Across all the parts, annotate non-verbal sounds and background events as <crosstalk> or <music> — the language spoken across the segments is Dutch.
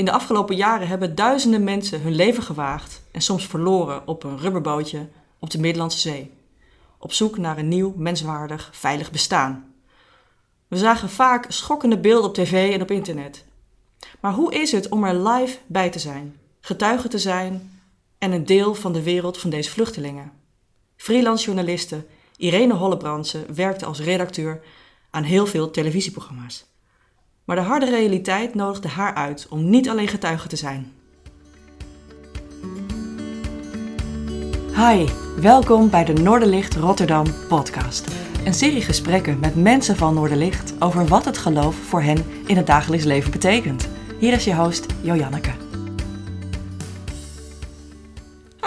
In de afgelopen jaren hebben duizenden mensen hun leven gewaagd en soms verloren op een rubberbootje op de Middellandse Zee. Op zoek naar een nieuw, menswaardig, veilig bestaan. We zagen vaak schokkende beelden op tv en op internet. Maar hoe is het om er live bij te zijn, getuige te zijn en een deel van de wereld van deze vluchtelingen? Freelance journaliste Irene Hollebrandse werkte als redacteur aan heel veel televisieprogramma's. Maar de harde realiteit nodigde haar uit om niet alleen getuige te zijn. Hi, welkom bij de Noorderlicht Rotterdam podcast. Een serie gesprekken met mensen van Noorderlicht over wat het geloof voor hen in het dagelijks leven betekent. Hier is je host Jojanneke.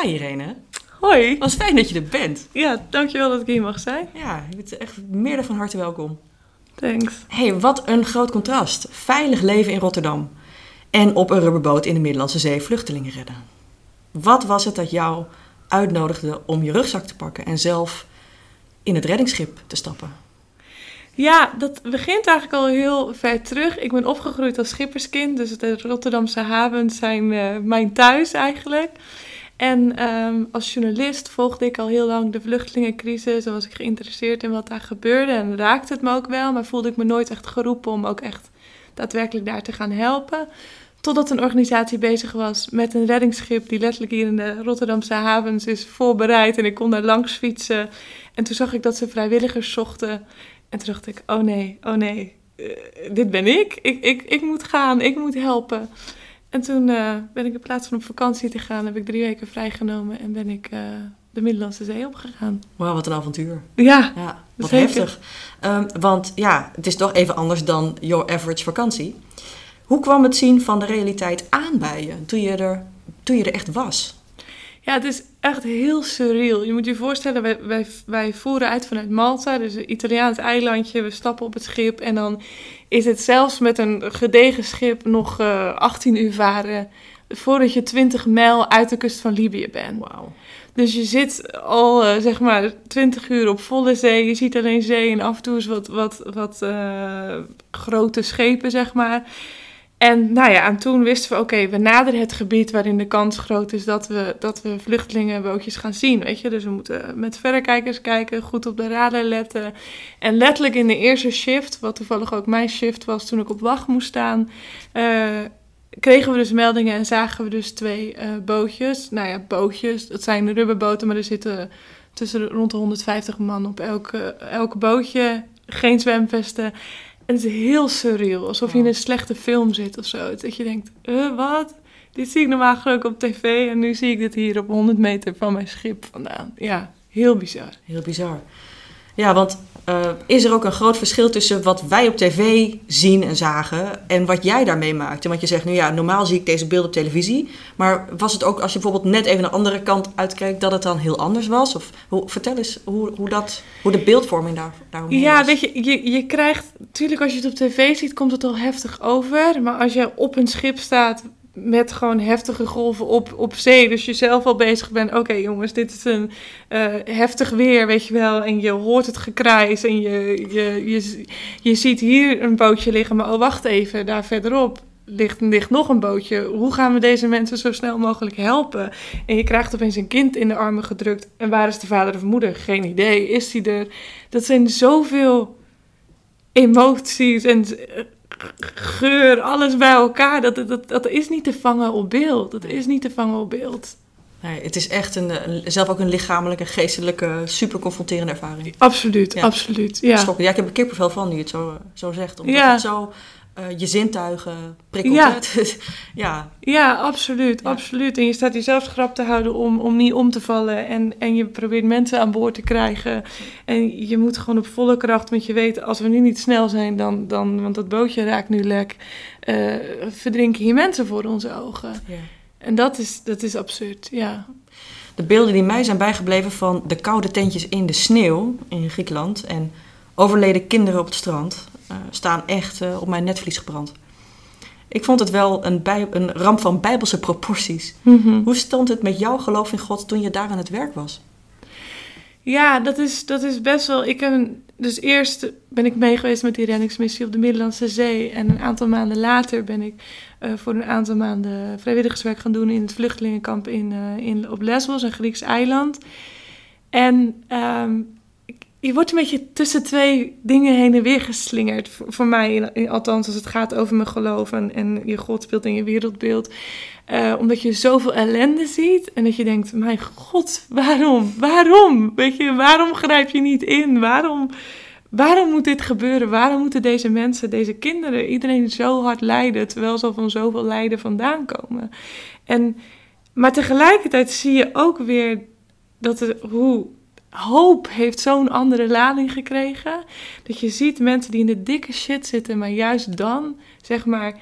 Hi Irene. Hoi. Wat fijn dat je er bent. Ja, dankjewel dat ik hier mag zijn. Ja, je bent echt meer dan van harte welkom. Thanks. hey, wat een groot contrast. Veilig leven in Rotterdam. En op een rubberboot in de Middellandse Zee vluchtelingen redden. Wat was het dat jou uitnodigde om je rugzak te pakken en zelf in het reddingsschip te stappen? Ja, dat begint eigenlijk al heel ver terug. Ik ben opgegroeid als schipperskind, dus de Rotterdamse havens zijn uh, mijn thuis eigenlijk. En um, als journalist volgde ik al heel lang de vluchtelingencrisis. En was ik geïnteresseerd in wat daar gebeurde. En raakte het me ook wel, maar voelde ik me nooit echt geroepen om ook echt daadwerkelijk daar te gaan helpen. Totdat een organisatie bezig was met een reddingsschip die letterlijk hier in de Rotterdamse havens is voorbereid. En ik kon daar langs fietsen. En toen zag ik dat ze vrijwilligers zochten. En toen dacht ik, oh nee, oh nee, uh, dit ben ik. Ik, ik. ik moet gaan, ik moet helpen. En toen uh, ben ik in plaats van op vakantie te gaan, heb ik drie weken vrijgenomen en ben ik uh, de Middellandse Zee opgegaan. Wauw, wat een avontuur. Ja, ja wat zeker. heftig. Um, want ja, het is toch even anders dan your average vakantie. Hoe kwam het zien van de realiteit aan bij je toen je er, toen je er echt was? Ja, het is echt heel surreal. Je moet je voorstellen, wij, wij, wij voeren uit vanuit Malta, dus een Italiaans eilandje. We stappen op het schip en dan is het zelfs met een gedegen schip nog uh, 18 uur varen voordat je 20 mijl uit de kust van Libië bent. Wauw. Dus je zit al uh, zeg maar 20 uur op volle zee. Je ziet alleen zee en af en toe eens wat, wat, wat uh, grote schepen, zeg maar. En nou ja, en toen wisten we, oké, we naderen het gebied waarin de kans groot is dat we, dat we vluchtelingenbootjes gaan zien, weet je. Dus we moeten met verrekijkers kijken, goed op de radar letten. En letterlijk in de eerste shift, wat toevallig ook mijn shift was toen ik op wacht moest staan, uh, kregen we dus meldingen en zagen we dus twee uh, bootjes. Nou ja, bootjes, dat zijn rubberboten, maar er zitten tussen rond de 150 man op elke, elke bootje, geen zwemvesten. En het is heel surreal, alsof je in een slechte film zit of zo. Dat je denkt, uh, wat? Dit zie ik normaal ook op tv en nu zie ik dit hier op 100 meter van mijn schip vandaan. Ja, heel bizar. Heel bizar. Ja, want uh, is er ook een groot verschil tussen wat wij op tv zien en zagen en wat jij daarmee maakte? Want je zegt nu ja, normaal zie ik deze beelden op televisie. Maar was het ook als je bijvoorbeeld net even een andere kant uitkijkt dat het dan heel anders was? Of hoe, vertel eens hoe, hoe, dat, hoe de beeldvorming daar, daaromheen Ja, was. weet je, je, je krijgt, natuurlijk als je het op tv ziet komt het al heftig over. Maar als je op een schip staat met gewoon heftige golven op, op zee. Dus je zelf al bezig bent. Oké jongens, dit is een uh, heftig weer, weet je wel. En je hoort het gekrijs. En je, je, je, je ziet hier een bootje liggen. Maar oh, wacht even, daar verderop ligt, ligt nog een bootje. Hoe gaan we deze mensen zo snel mogelijk helpen? En je krijgt opeens een kind in de armen gedrukt. En waar is de vader of moeder? Geen idee. Is hij er? Dat zijn zoveel emoties en geur, alles bij elkaar. Dat, dat, dat is niet te vangen op beeld. Dat is niet te vangen op beeld. Nee, het is echt een, zelf ook een lichamelijke, geestelijke, super confronterende ervaring. Absoluut, ja. absoluut. Ja. Schokken. ja, ik heb een kippenvel van nu het zo, zo zegt. Omdat ja. het zo uh, je zintuigen prikkelt. Ja, <laughs> ja. ja absoluut, ja. absoluut. En je staat jezelf schrap te houden om, om niet om te vallen. En, en je probeert mensen aan boord te krijgen. En je moet gewoon op volle kracht, want je weet, als we nu niet snel zijn, dan, dan want dat bootje raakt nu lek, uh, verdrinken hier mensen voor onze ogen. Ja. En dat is, dat is absurd, ja. De beelden die mij zijn bijgebleven van de koude tentjes in de sneeuw in Griekenland en overleden kinderen op het strand staan echt uh, op mijn netvlies gebrand. Ik vond het wel een, bij, een ramp van bijbelse proporties. Mm -hmm. Hoe stond het met jouw geloof in God toen je daar aan het werk was? Ja, dat is, dat is best wel. Ik heb, dus eerst ben ik mee geweest met die reddingsmissie op de Middellandse Zee. En een aantal maanden later ben ik uh, voor een aantal maanden vrijwilligerswerk gaan doen in het vluchtelingenkamp in, uh, in, op Lesbos, een Grieks eiland. En um, je wordt een beetje tussen twee dingen heen en weer geslingerd. Voor, voor mij, althans als het gaat over mijn geloof en, en je God speelt in je wereldbeeld. Uh, omdat je zoveel ellende ziet en dat je denkt, mijn god, waarom? Waarom? Weet je, waarom grijp je niet in? Waarom, waarom moet dit gebeuren? Waarom moeten deze mensen, deze kinderen, iedereen zo hard lijden, terwijl ze al van zoveel lijden vandaan komen? En, maar tegelijkertijd zie je ook weer dat het, hoe hoop heeft zo'n andere lading gekregen. Dat je ziet mensen die in de dikke shit zitten, maar juist dan, zeg maar,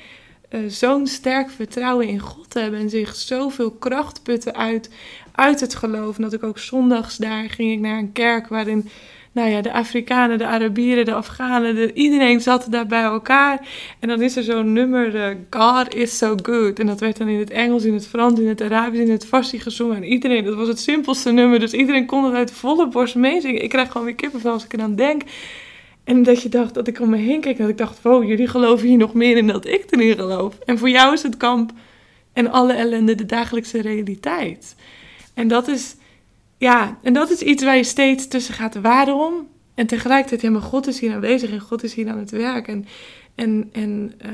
uh, zo'n sterk vertrouwen in God hebben en zich zoveel kracht putten uit, uit het geloof. Dat ik ook zondags daar ging ik naar een kerk waarin nou ja, de Afrikanen, de Arabieren, de Afghanen, de, iedereen zat daar bij elkaar. En dan is er zo'n nummer, uh, God is so good. En dat werd dan in het Engels, in het Frans, in het Arabisch, in het Farsi gezongen. En iedereen, dat was het simpelste nummer, dus iedereen kon het uit volle borst meezingen. Ik krijg gewoon weer kippenvel als ik eraan denk. En dat je dacht, dat ik om me heen keek, dat ik dacht, wow, jullie geloven hier nog meer in dan ik erin geloof. En voor jou is het kamp en alle ellende de dagelijkse realiteit. En dat is ja, en dat is iets waar je steeds tussen gaat. Waarom? En tegelijkertijd, ja, maar God is hier aanwezig en God is hier aan het werk. En, en, en uh,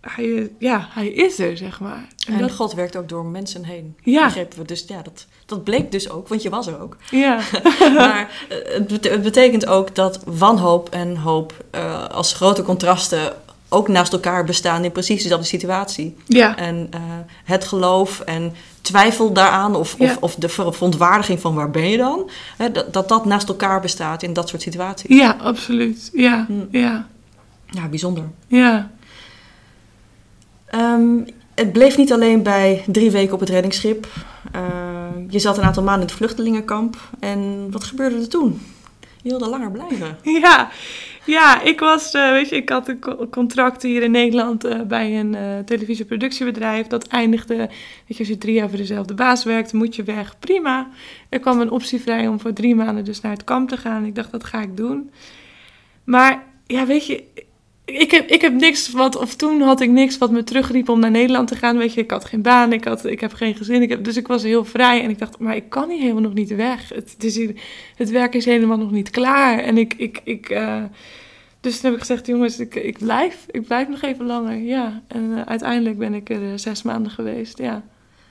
hij, ja, hij is er, zeg maar. En, en dat... God werkt ook door mensen heen. Ja. Begrepen we. Dus ja, dat, dat bleek dus ook, want je was er ook. Ja. <laughs> maar uh, het, betekent ook dat wanhoop en hoop uh, als grote contrasten ook naast elkaar bestaan in precies dezelfde situatie. Ja. En uh, het geloof en twijfel daaraan of, ja. of, of, de verontwaardiging van waar ben je dan, hè, dat, dat, dat naast elkaar bestaat in dat soort situaties. Ja, absoluut. Ja, hm. ja. ja bijzonder. Ja. Um, het bleef niet alleen bij drie weken op het reddingsschip. Uh, je zat een aantal maanden in het vluchtelingenkamp. En wat gebeurde er toen? Je wilde langer blijven. Ja, ja, ik was, uh, weet je, ik had een contract hier in Nederland uh, bij een uh, televisieproductiebedrijf. Dat eindigde, weet je, als je drie jaar voor dezelfde baas werkt, moet je weg. Prima. Er kwam een optie vrij om voor drie maanden dus naar het kamp te gaan. Ik dacht, dat ga ik doen. Maar ja, weet je, ik heb, ik heb niks wat, of toen had ik niks wat me terugriep om naar Nederland te gaan. Weet je, ik had geen baan, ik, had, ik heb geen gezin. Ik heb, dus ik was heel vrij en ik dacht, maar ik kan hier helemaal nog niet weg. Het, het, is hier, het werk is helemaal nog niet klaar. En ik, ik, ik uh, dus toen heb ik gezegd, jongens, ik, ik blijf. Ik blijf nog even langer, ja. En uh, uiteindelijk ben ik er uh, zes maanden geweest, ja.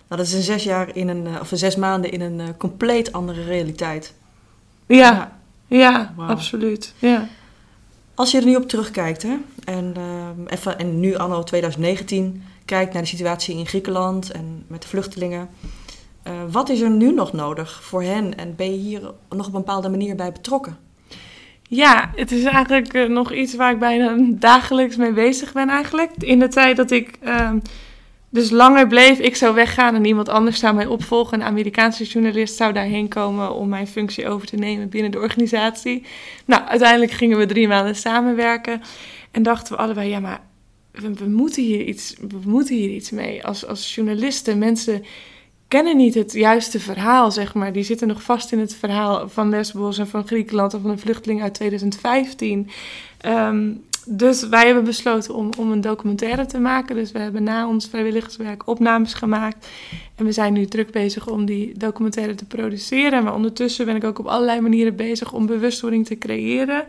Nou, dat is een zes jaar in een, of een zes maanden in een compleet andere realiteit. Ja, ja, ja wow. absoluut, ja. Als je er nu op terugkijkt, hè, en, uh, even, en nu anno 2019 kijkt naar de situatie in Griekenland en met de vluchtelingen. Uh, wat is er nu nog nodig voor hen en ben je hier nog op een bepaalde manier bij betrokken? Ja, het is eigenlijk uh, nog iets waar ik bijna <laughs> dagelijks mee bezig ben eigenlijk. In de tijd dat ik ehm, dus langer bleef, ik zou weggaan en iemand anders zou mij opvolgen. Een Amerikaanse journalist zou daarheen komen om mijn functie over te nemen binnen de organisatie. Nou, uiteindelijk gingen we drie maanden samenwerken en dachten we allebei, ja, maar we, moeten, hier iets, we moeten hier iets mee. Als, als journalisten, mensen kennen niet het juiste verhaal, zeg maar. Die zitten nog vast in het verhaal van Lesbos en van Griekenland of van een vluchteling uit 2015. Um, dus wij hebben besloten om, om een documentaire te maken. Dus we hebben na ons vrijwilligerswerk opnames gemaakt. En we zijn nu druk bezig om die documentaire te produceren. Maar ondertussen ben ik ook op allerlei manieren bezig om bewustwording te creëren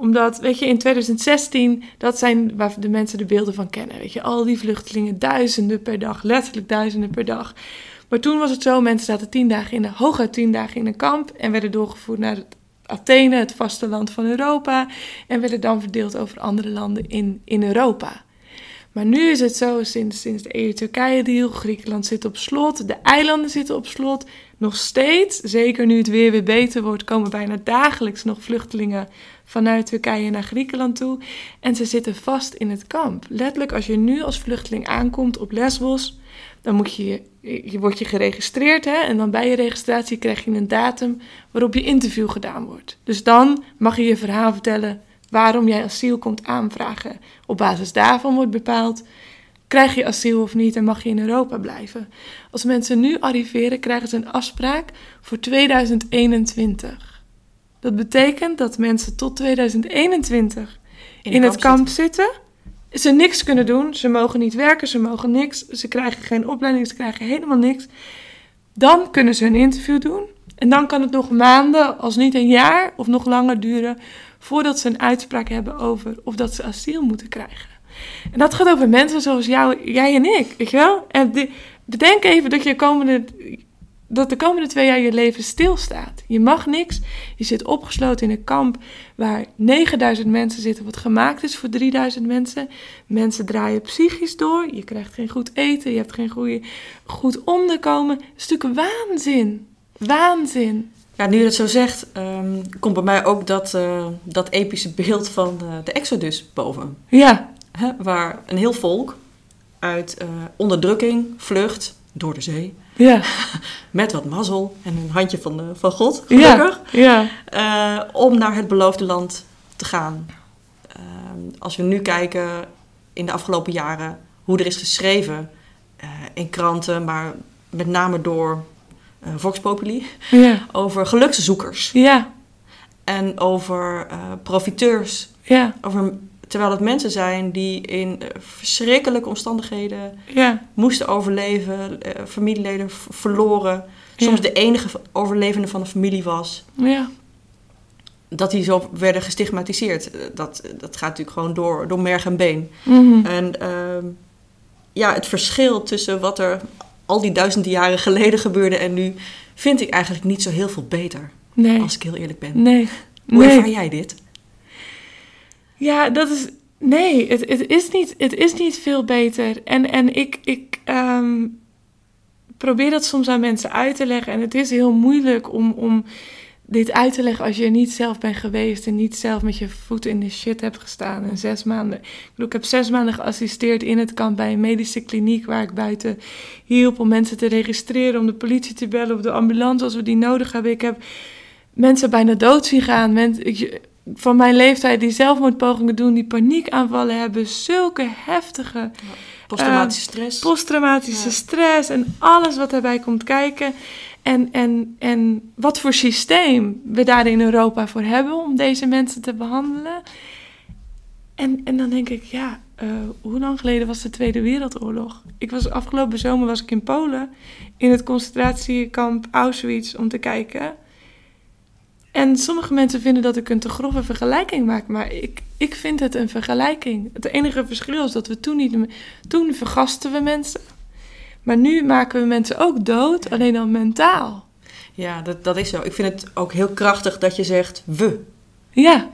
omdat, weet je, in 2016, dat zijn waar de mensen de beelden van kennen. Weet je, al die vluchtelingen, duizenden per dag, letterlijk duizenden per dag. Maar toen was het zo, mensen zaten tien dagen in, hooguit tien dagen in een kamp en werden doorgevoerd naar het Athene, het vasteland van Europa, en werden dan verdeeld over andere landen in, in Europa. Maar nu is het zo, sinds, sinds de EU-Turkije-deal, Griekenland zit op slot, de eilanden zitten op slot. Nog steeds, zeker nu het weer weer beter wordt, komen bijna dagelijks nog vluchtelingen vanuit Turkije naar Griekenland toe. En ze zitten vast in het kamp. Letterlijk, als je nu als vluchteling aankomt op Lesbos, dan moet je, je wordt je geregistreerd hè, en dan bij je registratie krijg je een datum waarop je interview gedaan wordt. Dus dan mag je je verhaal vertellen waarom jij asiel komt aanvragen. Op basis daarvan wordt bepaald krijg je asiel of niet en mag je in Europa blijven. Als mensen nu arriveren, krijgen ze een afspraak voor 2021. Dat betekent dat mensen tot 2021 in, het kamp zitten. Ze niks kunnen doen, ze mogen niet werken, ze mogen niks, ze krijgen geen opleiding, ze krijgen helemaal niks. Dan kunnen ze een interview doen. En dan kan het nog maanden, als niet een jaar of nog langer duren, voordat ze een uitspraak hebben over of dat ze asiel moeten krijgen. En dat gaat over mensen zoals jou, jij en ik, weet je wel? En bedenk even dat, je komende, dat de komende twee jaar je leven stilstaat. Je mag niks. Je zit opgesloten in een kamp waar 9000 mensen zitten, wat gemaakt is voor 3000 mensen. Mensen draaien psychisch door. Je krijgt geen goed eten. Je hebt geen goede, goed onderkomen. Het is natuurlijk waanzin. Waanzin. Ja, nu je het zo zegt, ehm, komt bij mij ook dat, uh, dat epische beeld van uh, de Exodus boven. Ja. Waar een heel volk uit uh, onderdrukking vlucht door de zee. Ja. <laughs> Met wat mazzel en een handje van, van God, gelukkig. Ja. ja. om naar het beloofde land te gaan. Ehm, als we nu kijken in de afgelopen jaren hoe er is geschreven in kranten, maar met name door uh, Vox Populi, ja. <laughs> over gelukszoekers. Ja. En over profiteurs. Ja. Over, terwijl het mensen zijn die in uh, verschrikkelijke omstandigheden ja. moesten overleven, familieleden verloren. Soms Ja. de enige overlevende van de familie was. Ja. Dat die zo werden gestigmatiseerd. Dat, dat gaat natuurlijk gewoon door, door merg en been. Mhm. En ehm, ja, het verschil tussen wat er al die duizenden jaren geleden gebeurde en nu, vind ik eigenlijk niet zo heel veel beter. Nee. Als ik heel eerlijk ben. Nee. Hoe nee. ervaar jij dit? Ja, dat is. Nee, het, het, is, niet, het is niet veel beter. En, en ik, ik ehm, probeer dat soms aan mensen uit te leggen. En het is heel moeilijk om, om dit uit te leggen als je er niet zelf bent geweest. En niet zelf met je voeten in de shit hebt gestaan. En zes maanden. Ik, ik heb zes maanden geassisteerd in het kamp bij een medische kliniek waar ik buiten hielp om mensen te registreren. Om de politie te bellen of de ambulance als we die nodig hebben. Ik heb mensen bijna dood zien gaan. Mensen, van mijn leeftijd die zelfmoordpogingen doen, die paniekaanvallen hebben, zulke heftige Posttraumatische stress. posttraumatische Ja. stress en alles wat daarbij komt kijken. En, en, en wat voor systeem we daar in Europa voor hebben om deze mensen te behandelen. En, en dan denk ik, ja, eh, hoe lang geleden was de Tweede Wereldoorlog? Ik was afgelopen zomer was ik in Polen in het concentratiekamp Auschwitz om te kijken. En sommige mensen vinden dat ik een te grove vergelijking maak, maar ik, ik vind het een vergelijking. Het enige verschil is dat we toen niet... Toen vergasten we mensen, maar nu maken we mensen ook dood, alleen dan mentaal. Ja, dat, dat is zo. Ik vind het ook heel krachtig dat je zegt we. Ja,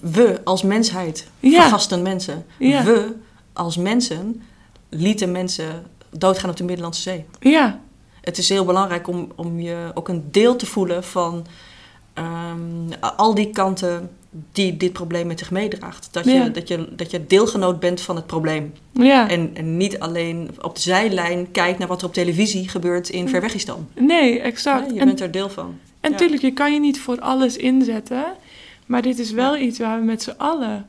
We als mensheid Ja. vergasten mensen. Ja. We als mensen lieten mensen doodgaan op de Middellandse Zee. ja, Het is heel belangrijk om, om je ook een deel te voelen van ehm, al die kanten die dit probleem met zich meedraagt. Dat je, Ja. dat, je, dat je deelgenoot bent van het probleem. ja. En, en niet alleen op de zijlijn kijkt naar wat er op televisie gebeurt in Verwegistan. Nee, exact. Ja, je en bent er deel van. en ja. tuurlijk, je kan je niet voor alles inzetten, maar dit is wel iets waar we met z'n allen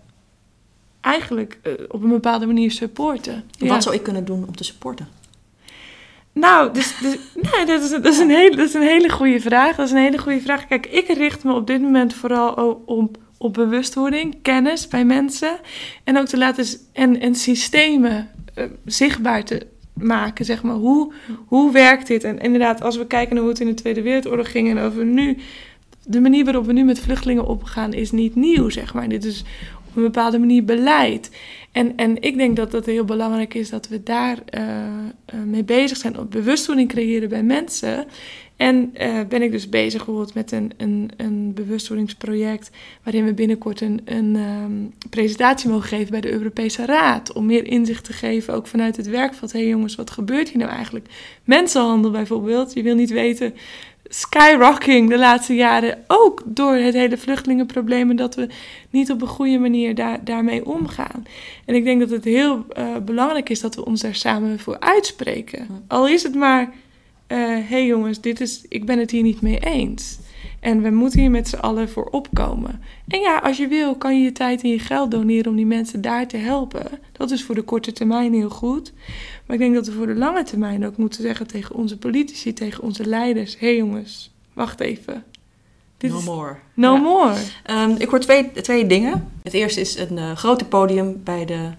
eigenlijk eh, op een bepaalde manier supporten. Wat zou ik kunnen doen om te supporten? Nou, dus, dus, nee, dat, is, dat, is een hele, dat is een hele goede vraag. Dat is een hele goede vraag. Kijk, ik richt me op dit moment vooral op, op bewustwording, kennis bij mensen. En ook te laten en, en systemen eh, zichtbaar te maken, zeg maar. Hoe, hoe werkt dit? En inderdaad, als we kijken naar hoe het in de Tweede Wereldoorlog ging en over nu... De manier waarop we nu met vluchtelingen omgaan is niet nieuw, zeg maar. Dit is op een bepaalde manier beleid. En, en ik denk dat dat heel belangrijk is dat we daar eh, eh, mee bezig zijn. Op bewustwording creëren bij mensen. En eh, ben ik dus bezig bijvoorbeeld met een, een, een bewustwordingsproject. waarin we binnenkort een, ehm, presentatie mogen geven bij de Europese Raad. Om meer inzicht te geven, ook vanuit het werkveld. Hé hey jongens, wat gebeurt hier nou eigenlijk? Mensenhandel bijvoorbeeld. Je wil niet weten. Skyrocking de laatste jaren. Ook door het hele vluchtelingenprobleem. En dat we niet op een goede manier daar, daarmee omgaan. En ik denk dat het heel eh, belangrijk is dat we ons daar samen voor uitspreken. Al is het maar, hé hey jongens, dit is, ik ben het hier niet mee eens. En we moeten hier met z'n allen voor opkomen. En ja, als je wil, kan je je tijd en je geld doneren om die mensen daar te helpen. Dat is voor de korte termijn heel goed. Maar ik denk dat we voor de lange termijn ook moeten zeggen tegen onze politici, tegen onze leiders: hé hey jongens, wacht even. Dit no more. No more. Um, ik hoor twee, twee dingen. Het eerste is een uh, grote podium bij de,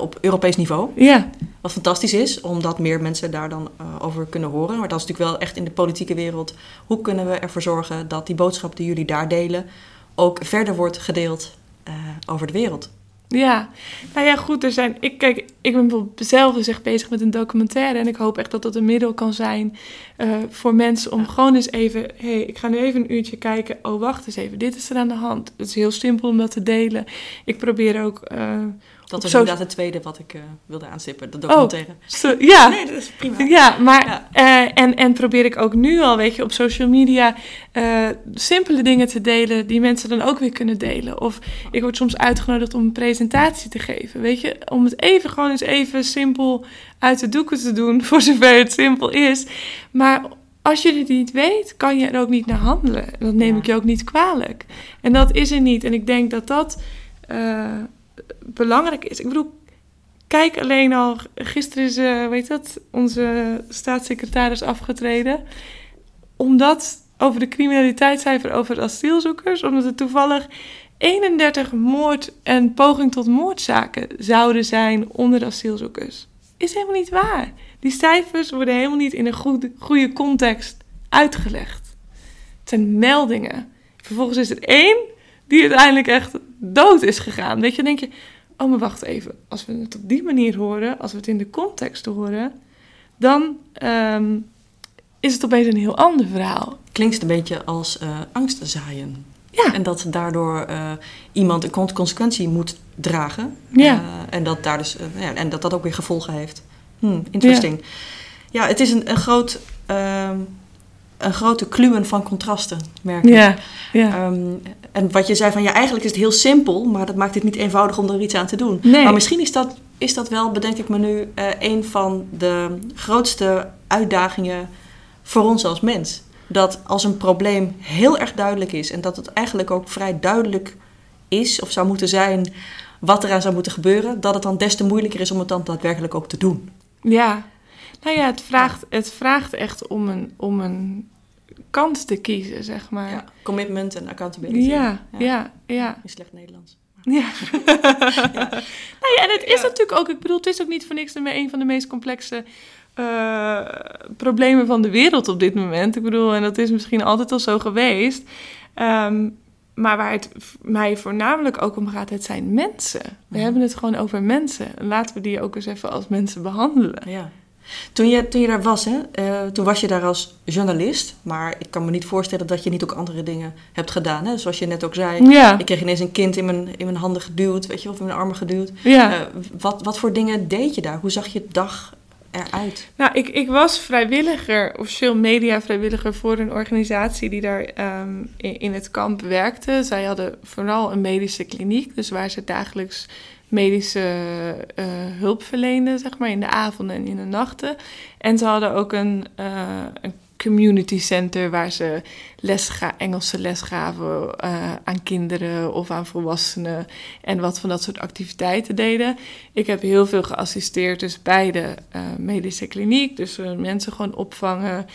op Europees niveau. Ja. Wat fantastisch is, omdat meer mensen daar dan uh, over kunnen horen. Maar dat is natuurlijk wel echt in de politieke wereld. Hoe kunnen we ervoor zorgen dat die boodschap die jullie daar delen ook verder wordt gedeeld uh, over de wereld? Ja, nou ja, goed. Er zijn, ik, kijk, ik ben zelf dus echt bezig met een documentaire. En ik hoop echt dat dat een middel kan zijn uh, voor mensen om gewoon eens even. Hé, hey, ik ga nu even een uurtje kijken. Oh, wacht eens even. Dit is er aan de hand. Het is heel simpel om dat te delen. Ik probeer ook. Uh, dat was inderdaad het tweede wat ik uh, wilde aanstippen, de documentaire. Oh, so, ja. <laughs> nee, dat is prima. Ja, maar ja. En, en probeer ik ook nu al, weet je, op social media simpele dingen te delen die mensen dan ook weer kunnen delen. Of ik word soms uitgenodigd om een presentatie te geven, weet je. Om het even, gewoon eens even simpel uit de doeken te doen, <laughs> voor zover het simpel is. Maar als je het niet weet, kan je er ook niet naar handelen. Dat neem ja. ik je ook niet kwalijk. En dat is er niet. En ik denk dat dat belangrijk is. Ik bedoel, kijk alleen al. Gisteren is, uh, weet dat, onze staatssecretaris afgetreden. Omdat over de criminaliteitscijfer over asielzoekers, omdat er toevallig 31 moord en poging tot moordzaken zouden zijn onder de asielzoekers. Is helemaal niet waar. Die cijfers worden helemaal niet in een goede, goede context uitgelegd. Het zijn meldingen. Vervolgens is er één die uiteindelijk echt dood is gegaan. Weet je, dan denk je, oh maar wacht even, als we het op die manier horen, als we het in de context horen, dan um, is het opeens een heel ander verhaal. Klinkt een beetje als uh, angst zaaien. Ja. En dat daardoor uh, iemand een consequentie moet dragen. Ja. Uh, en, dat daar dus, ja, en dat dat ook weer gevolgen heeft. Hmm, interesting. Ja. ja, het is een, een groot een grote kluwen van contrasten, merk ik. Ja, ja. Um, en wat je zei van, ja, eigenlijk is het heel simpel, maar dat maakt het niet eenvoudig om er iets aan te doen. Nee. Maar misschien is dat, is dat wel, bedenk ik me nu, een van de grootste uitdagingen voor ons als mens. Dat als een probleem heel erg duidelijk is en dat het eigenlijk ook vrij duidelijk is of zou moeten zijn wat eraan zou moeten gebeuren, dat het dan des te moeilijker is om het dan daadwerkelijk ook te doen. Ja, nou ja, het vraagt, het vraagt echt om een, om een kant te kiezen, zeg maar. Ja, commitment en accountability. Ja, ja, ja. ja. In slecht Nederlands. Ja. <laughs> ja. Nou ja, en het is natuurlijk ook, ik bedoel, het is ook niet voor niks een van de meest complexe uh, problemen van de wereld op dit moment. Ik bedoel, en dat is misschien altijd al zo geweest. Um, maar waar het mij voornamelijk ook om gaat, het zijn mensen. We Ja. hebben het gewoon over mensen. En laten we die ook eens even als mensen behandelen. Ja. Toen je, toen je daar was, hè, uh, toen was je daar als journalist. Maar ik kan me niet voorstellen dat je niet ook andere dingen hebt gedaan. Hè? Zoals je net ook zei. Ja. Ik kreeg ineens een kind in mijn, in mijn handen geduwd, weet je, of in mijn armen geduwd. Ja. Uh, wat, wat voor dingen deed je daar? Hoe zag je dag eruit? Nou, ik, ik was vrijwilliger, officieel media-vrijwilliger voor een organisatie die daar um, in, het kamp werkte. Zij hadden vooral een medische kliniek, dus waar ze dagelijks medische uh, hulp verleenden, zeg maar, in de avonden en in de nachten. En ze hadden ook een, uh, een community center waar ze les ga, Engelse les gaven uh, aan kinderen of aan volwassenen en wat van dat soort activiteiten deden. Ik heb heel veel geassisteerd dus bij de uh, medische kliniek, dus uh, mensen gewoon opvangen,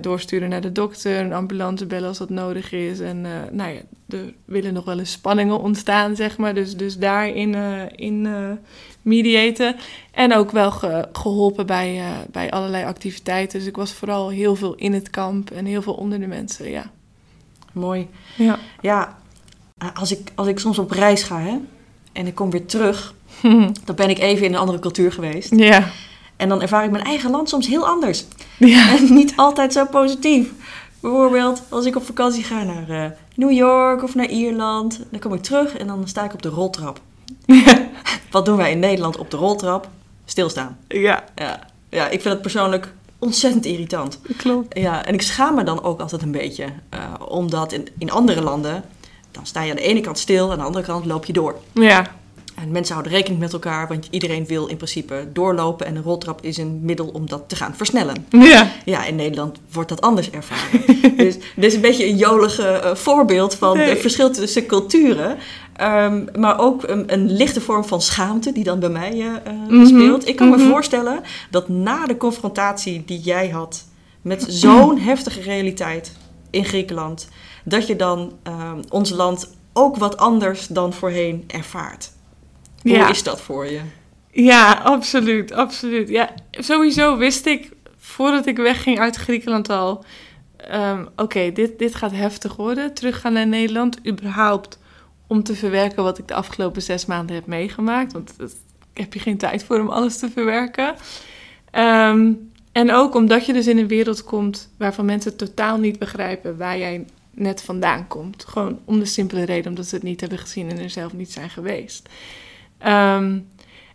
doorsturen naar de dokter, een ambulance bellen als dat nodig is. En nou ja, er willen nog wel eens spanningen ontstaan, zeg maar, dus, dus daarin in, mediaten. En ook wel ge, geholpen bij, uh, bij allerlei activiteiten. Dus ik was vooral heel veel in het kamp en heel veel onder de mensen, ja. Mooi. Ja. Ja, als ik, als ik soms op reis ga hè, en ik kom weer terug, <laughs> dan ben ik even in een andere cultuur geweest. Ja. En dan ervaar ik mijn eigen land soms heel anders. <laughs> Ja. En niet altijd zo positief. Bijvoorbeeld als ik op vakantie ga naar uh, New York of naar Ierland. Dan kom ik terug en dan sta ik op de roltrap. Ja. <laughs> Wat doen wij in Nederland op de roltrap? Stilstaan. Ja. Ja, ja ik vind het persoonlijk ontzettend irritant. Klopt. Ja, en ik schaam me dan ook altijd een beetje. Uh, omdat in, in andere landen, dan sta je aan de ene kant stil, aan de andere kant loop je door. Ja. En mensen houden rekening met elkaar, want iedereen wil in principe doorlopen en een roltrap is een middel om dat te gaan versnellen. Ja. Ja, in Nederland wordt dat anders ervaren. <laughs> dus dit is een beetje een jolige eh, voorbeeld van Nee. het verschil tussen culturen. Ehm, maar ook een, een lichte vorm van schaamte die dan bij mij eh, eh, Mhm, speelt. Ik kan me mhm. voorstellen dat na de confrontatie die jij had met zo'n heftige realiteit in Griekenland, dat je dan ehm, ons land ook wat anders dan voorheen ervaart. Hoe Ja. is dat voor je? Ja, absoluut, absoluut. Ja, sowieso wist ik voordat ik wegging uit Griekenland al... ehm, Oké, dit, dit gaat heftig worden. Teruggaan naar Nederland, überhaupt om te verwerken wat ik de afgelopen zes maanden heb meegemaakt. Want dat heb je geen tijd voor om alles te verwerken. Ehm, en ook omdat je dus in een wereld komt waarvan mensen totaal niet begrijpen waar jij net vandaan komt. Gewoon om de simpele reden omdat ze het niet hebben gezien en er zelf niet zijn geweest. Ehm,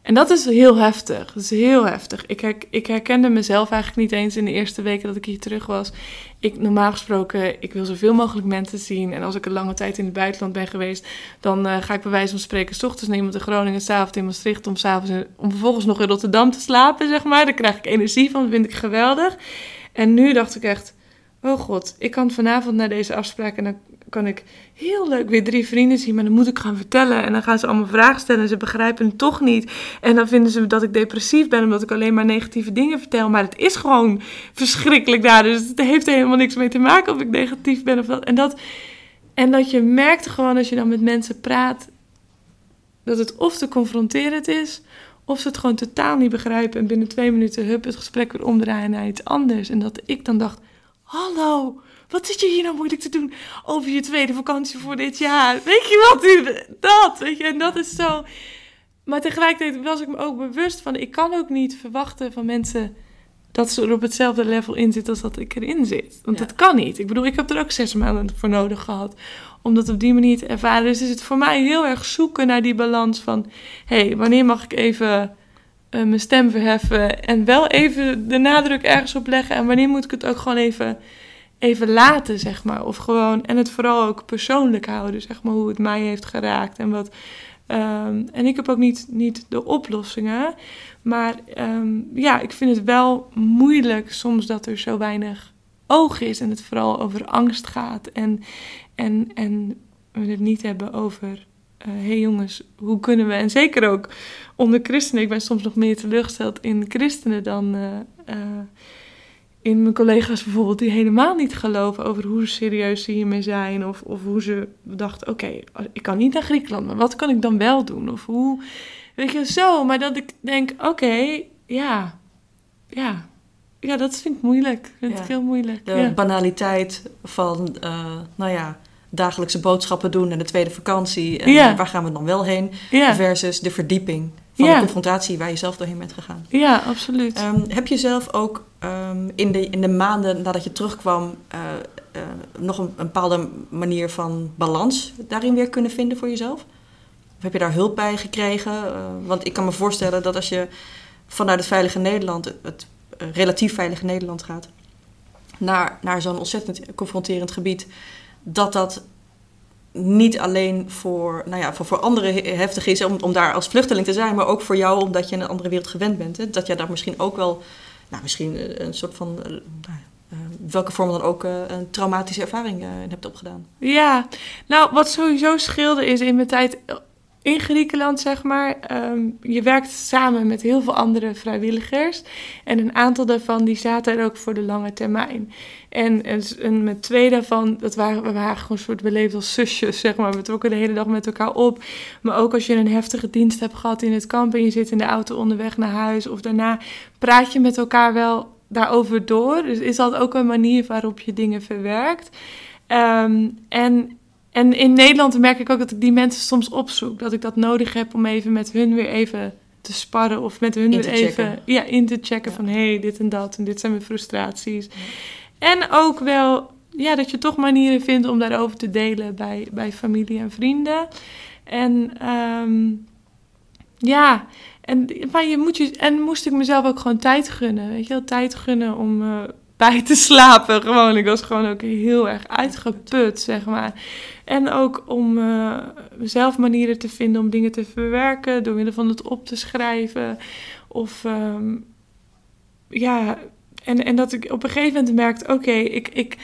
en dat is heel heftig. Dat is heel heftig. Ik, ik herkende mezelf eigenlijk niet eens in de eerste weken dat ik hier terug was. Ik, normaal gesproken, ik wil zoveel mogelijk mensen zien. En als ik een lange tijd in het buitenland ben geweest, dan eh, ga ik bij wijze van spreken 's ochtends naar iemand in Groningen, 's avonds in Maastricht, om, 's in- om vervolgens nog in Rotterdam te slapen, zeg maar. Daar krijg ik energie van, dat vind ik geweldig. En nu dacht ik echt, oh god, ik kan vanavond naar deze afspraak en dan kan ik heel leuk weer drie vrienden zien, maar dan moet ik gaan vertellen. En dan gaan ze allemaal vragen stellen en ze begrijpen het toch niet. En dan vinden ze dat ik depressief ben omdat ik alleen maar negatieve dingen vertel. Maar het is gewoon verschrikkelijk daar. Dus het heeft helemaal niks mee te maken of ik negatief ben of dat. En dat, en dat je merkt gewoon als je dan met mensen praat, dat het of te confronterend is, of ze het gewoon totaal niet begrijpen. En binnen twee minuten, hup, het gesprek weer omdraaien naar iets anders. En dat ik dan dacht, hallo, wat zit je hier nou moeilijk te doen over je tweede vakantie voor dit jaar? Weet je wat, dat, weet je, en dat is zo... Maar tegelijkertijd was ik me ook bewust van, ik kan ook niet verwachten van mensen dat ze er op hetzelfde level in zitten als dat ik erin zit. Want Ja. dat kan niet. Ik bedoel, ik heb er ook zes maanden voor nodig gehad om dat op die manier te ervaren. Dus is het voor mij heel erg zoeken naar die balans van, hé, hey, wanneer mag ik even eh, mijn stem verheffen en wel even de nadruk ergens op leggen en wanneer moet ik het ook gewoon even, even laten, zeg maar. Of gewoon, en het vooral ook persoonlijk houden, zeg maar, hoe het mij heeft geraakt en wat... ehm, en ik heb ook niet, niet de oplossingen. Maar ehm, ja, ik vind het wel moeilijk soms dat er zo weinig oog is. En het vooral over angst gaat. En, en, en we het niet hebben over... Hé hey jongens, hoe kunnen we... En zeker ook onder christenen. Ik ben soms nog meer teleurgesteld in christenen dan... eh, eh, in mijn collega's bijvoorbeeld die helemaal niet geloven over hoe serieus ze hiermee zijn. Of, of hoe ze dachten, oké, ik kan niet naar Griekenland, maar wat kan ik dan wel doen? Of hoe, weet je, zo. Maar dat ik denk, oké, ja, ja. Ja, dat vind ik moeilijk. vind Ja. ik heel moeilijk. De ja. banaliteit van, eh, nou ja, dagelijkse boodschappen doen en de tweede vakantie. En Ja. waar gaan we dan wel heen? Ja, Versus de verdieping van de confrontatie waar je zelf doorheen bent gegaan. ja, absoluut. Ehm, heb je zelf ook ehm, in, de, in de maanden nadat je terugkwam eh, eh, nog een, een bepaalde manier van balans daarin weer kunnen vinden voor jezelf? Of heb je daar hulp bij gekregen? Eh, want ik kan me voorstellen dat als je vanuit het veilige Nederland, het, relatief veilige Nederland gaat, naar, naar zo'n ontzettend confronterend gebied, dat dat niet alleen voor, nou ja, voor, voor anderen he- heftig is om, om daar als vluchteling te zijn, maar ook voor jou omdat je in een andere wereld gewend bent. Hè? Dat je daar misschien ook wel, nou, misschien eh, een soort van, eh, eh, welke vorm dan ook, een traumatische ervaring in hebt opgedaan. Ja, nou, wat sowieso scheelde is in mijn tijd in Griekenland, zeg maar. ehm, je werkt samen met heel veel andere vrijwilligers. En een aantal daarvan die zaten er ook voor de lange termijn. En, en, met twee daarvan, dat waren, we waren gewoon een soort beleefd als zusjes, zeg maar. We trokken de hele dag met elkaar op. Maar ook als je een heftige dienst hebt gehad in het kamp en je zit in de auto onderweg naar huis of daarna, praat je met elkaar wel daarover door. Dus is dat ook een manier waarop je dingen verwerkt. Ehm, en, en in Nederland merk ik ook dat ik die mensen soms opzoek. Dat ik dat nodig heb om even met hun weer even te sparren. Of met hun weer even ja, in te checken Ja. van... hé, hey, dit en dat en dit zijn mijn frustraties. En ook wel ja, dat je toch manieren vindt om daarover te delen bij, bij familie en vrienden. En ehm, ja, en, maar je moet je, en moest ik mezelf ook gewoon tijd gunnen. Weet je wel, tijd gunnen om, eh, bij te slapen. Gewoon, ik was gewoon ook heel erg uitgeput, zeg maar. En ook om uh, zelf manieren te vinden om dingen te verwerken door middel van het op te schrijven. Of um, ja, en, en dat ik op een gegeven moment merkte: oké, ik, ik,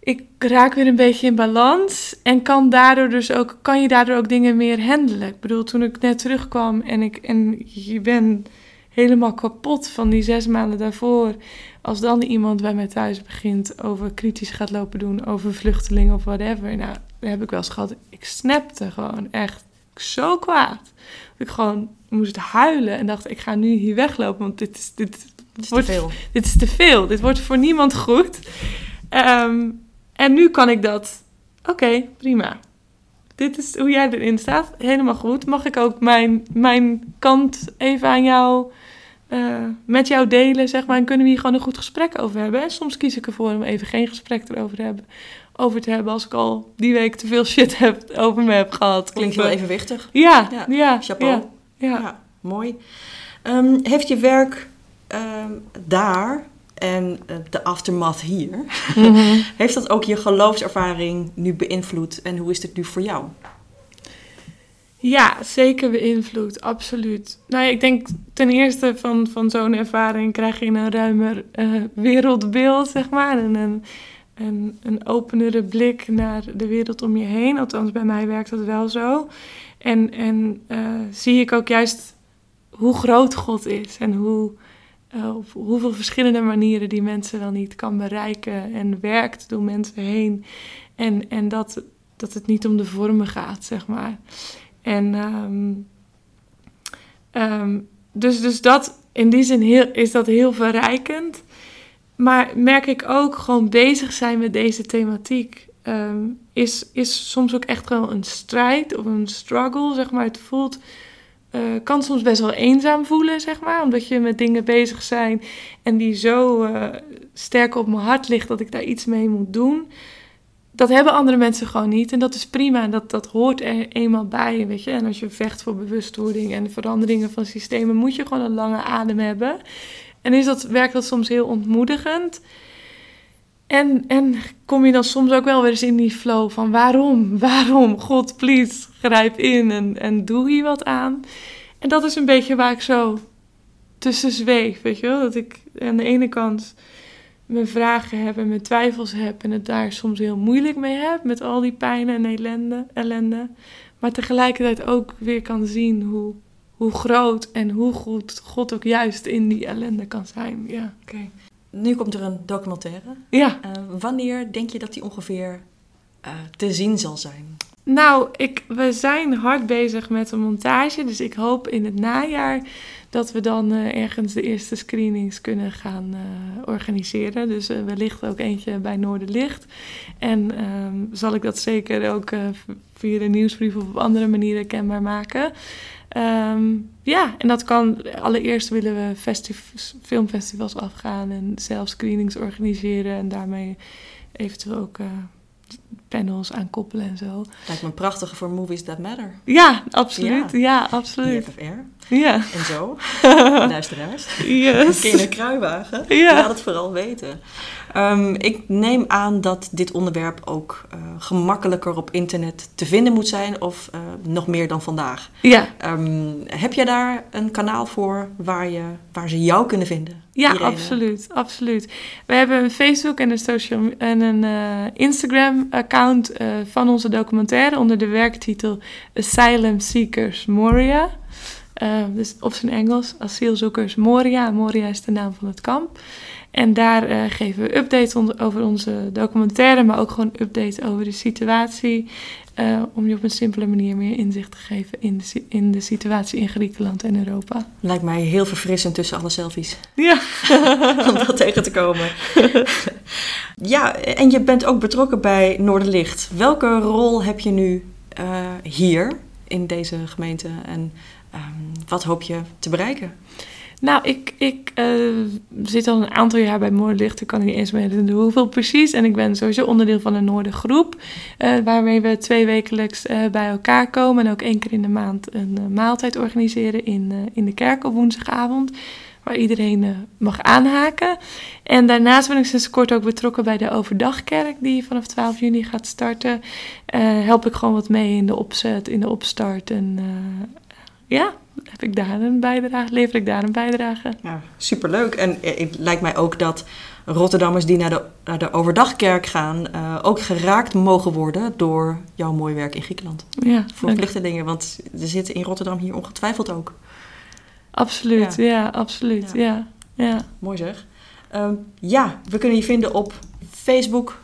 ik raak weer een beetje in balans. En kan, daardoor dus ook, kan je daardoor ook dingen meer handelen. Ik bedoel, toen ik net terugkwam en, ik, en je bent helemaal kapot van die zes maanden daarvoor. Als dan iemand bij mij thuis begint over kritisch gaat lopen doen over vluchtelingen of whatever. Nou, dat heb ik wel eens gehad. Ik snapte gewoon echt zo kwaad. Dat ik gewoon moest huilen en dacht, ik ga nu hier weglopen, want dit is, dit, dit is wordt, te veel. Dit is te veel. Dit wordt voor niemand goed. Um, en nu kan ik dat. Oké, prima. Dit is hoe jij erin staat. Helemaal goed. Mag ik ook mijn, mijn kant even aan jou. Uh, met jou delen, zeg maar. En kunnen we hier gewoon een goed gesprek over hebben. En soms kies ik ervoor om even geen gesprek erover te hebben. Over te hebben als ik al die week te veel shit heb, over me heb gehad. Klinkt wel evenwichtig. Ja, ja. ja Chapeau. Ja, ja. ja mooi. Um, heeft je werk um, daar en uh, de aftermath hier, mm -hmm. <laughs> heeft dat ook je geloofservaring nu beïnvloed en hoe is dit nu voor jou? Ja, zeker beïnvloed, absoluut. Nou ja, ik denk ten eerste van, van zo'n ervaring krijg je een ruimer uh, wereldbeeld, zeg maar. En een, een, een openere blik naar de wereld om je heen. Althans, bij mij werkt dat wel zo. En, en uh, zie ik ook juist hoe groot God is en hoe, uh, op hoeveel verschillende manieren die mensen wel niet kan bereiken en werkt door mensen heen. En, en dat, dat het niet om de vormen gaat, zeg maar. En um, um, dus, dus dat, in die zin heel, is dat heel verrijkend. Maar merk ik ook gewoon bezig zijn met deze thematiek. Um, is, is soms ook echt wel een strijd of een struggle, zeg maar. Het voelt, uh, kan soms best wel eenzaam voelen, zeg maar. Omdat je met dingen bezig zijn en die zo uh, sterk op mijn hart ligt dat ik daar iets mee moet doen dat hebben andere mensen gewoon niet. En dat is prima. Dat, dat hoort er eenmaal bij, weet je. En als je vecht voor bewustwording en veranderingen van systemen... moet je gewoon een lange adem hebben. En is dat, werkt dat soms heel ontmoedigend. En, en kom je dan soms ook wel weer eens in die flow van... waarom, waarom, God, please, grijp in en, en doe hier wat aan. En dat is een beetje waar ik zo tussen zweef, weet je wel. Dat ik aan de ene kant mijn vragen heb en mijn twijfels heb en het daar soms heel moeilijk mee heb met al die pijn en ellende, ellende. Maar tegelijkertijd ook weer kan zien hoe, hoe groot en hoe goed God ook juist in die ellende kan zijn. Ja. Oké. Nu komt er een documentaire. Ja. Uh, wanneer denk je dat die ongeveer uh, te zien zal zijn? Nou, ik, we zijn hard bezig met een montage. Dus ik hoop in het najaar dat we dan uh, ergens de eerste screenings kunnen gaan uh, organiseren. Dus uh, wellicht ook eentje bij Noorderlicht. En um, zal ik dat zeker ook via de nieuwsbrief of op andere manieren kenbaar maken. Um, ja, en dat kan. Allereerst willen we filmfestivals afgaan en zelf screenings organiseren en daarmee eventueel ook panels aan koppelen en zo. Lijkt me prachtig voor Movies That Matter. Ja, absoluut. Ja, ja absoluut. Ja. En zo. <laughs> Luisteraars. Yes. Een kruiwagen? Ja. Laat het vooral weten. Um, ik neem aan dat dit onderwerp ook uh, gemakkelijker op internet te vinden moet zijn, of uh, nog meer dan vandaag. Ja. Um, heb je daar een kanaal voor waar, je, waar ze jou kunnen vinden? Ja, Irene? absoluut, absoluut. We hebben een Facebook en een, social, en een uh, Instagram-account van onze documentaire onder de werktitel Asylum Seekers Moria. dus op zijn Engels, asielzoekers Moria. Moria is de naam van het kamp. En daar uh, geven we updates over onze documentaire, maar ook gewoon updates over de situatie. Uh, om je op een simpele manier meer inzicht te geven in de, in de situatie in Griekenland en Europa. Lijkt mij heel verfrissend tussen alle selfies. Ja. <laughs> om dat tegen te komen. <laughs> ja, en je bent ook betrokken bij Noorderlicht. Welke rol heb je nu uh, hier in deze gemeente en um, wat hoop je te bereiken? Nou, ik, ik uh, zit al een aantal jaar bij Noorderlicht. Ik kan niet eens meer hoeveel precies. En ik ben sowieso onderdeel van een Noordergroep. Uh, waarmee we twee wekelijks uh, bij elkaar komen. En ook één keer in de maand een maaltijd organiseren in, in de kerk op woensdagavond. waar iedereen eh, mag aanhaken. En daarnaast ben ik sinds kort ook betrokken bij de Overdagkerk, die vanaf 12 juni gaat starten. Eh, help ik gewoon wat mee in de opzet, in de opstart. En eh, ja, heb ik daar een bijdrage, lever ik daar een bijdrage. Ja, superleuk. En eh, het lijkt mij ook dat Rotterdammers die naar de, naar de overdagkerk gaan... eh, ook geraakt mogen worden door jouw mooi werk in Griekenland. Ja, Voor vluchtelingen, want er zitten in Rotterdam hier ongetwijfeld ook. absoluut. Ja, absoluut. Ja. Ja. Mooi zeg. Ehm, ja, we kunnen je vinden op Facebook.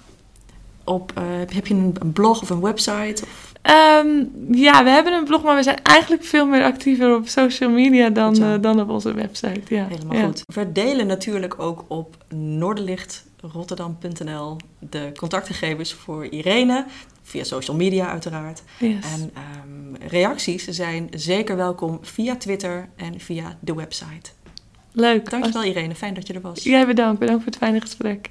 Op, eh, heb je een, blog of een website? Of, Ehm, ja, we hebben een blog, maar we zijn eigenlijk veel meer actiever op social media dan, eh, dan op onze website. Ja. helemaal Ja. goed. We delen natuurlijk ook op noorderlichtrotterdam.nl de contactgegevens voor Irene. Via social media uiteraard. Yes. En ehm, reacties zijn zeker welkom via Twitter en via de website. Leuk. Dankjewel Irene, fijn dat je er was. Jij bedankt. Bedankt voor het fijne gesprek.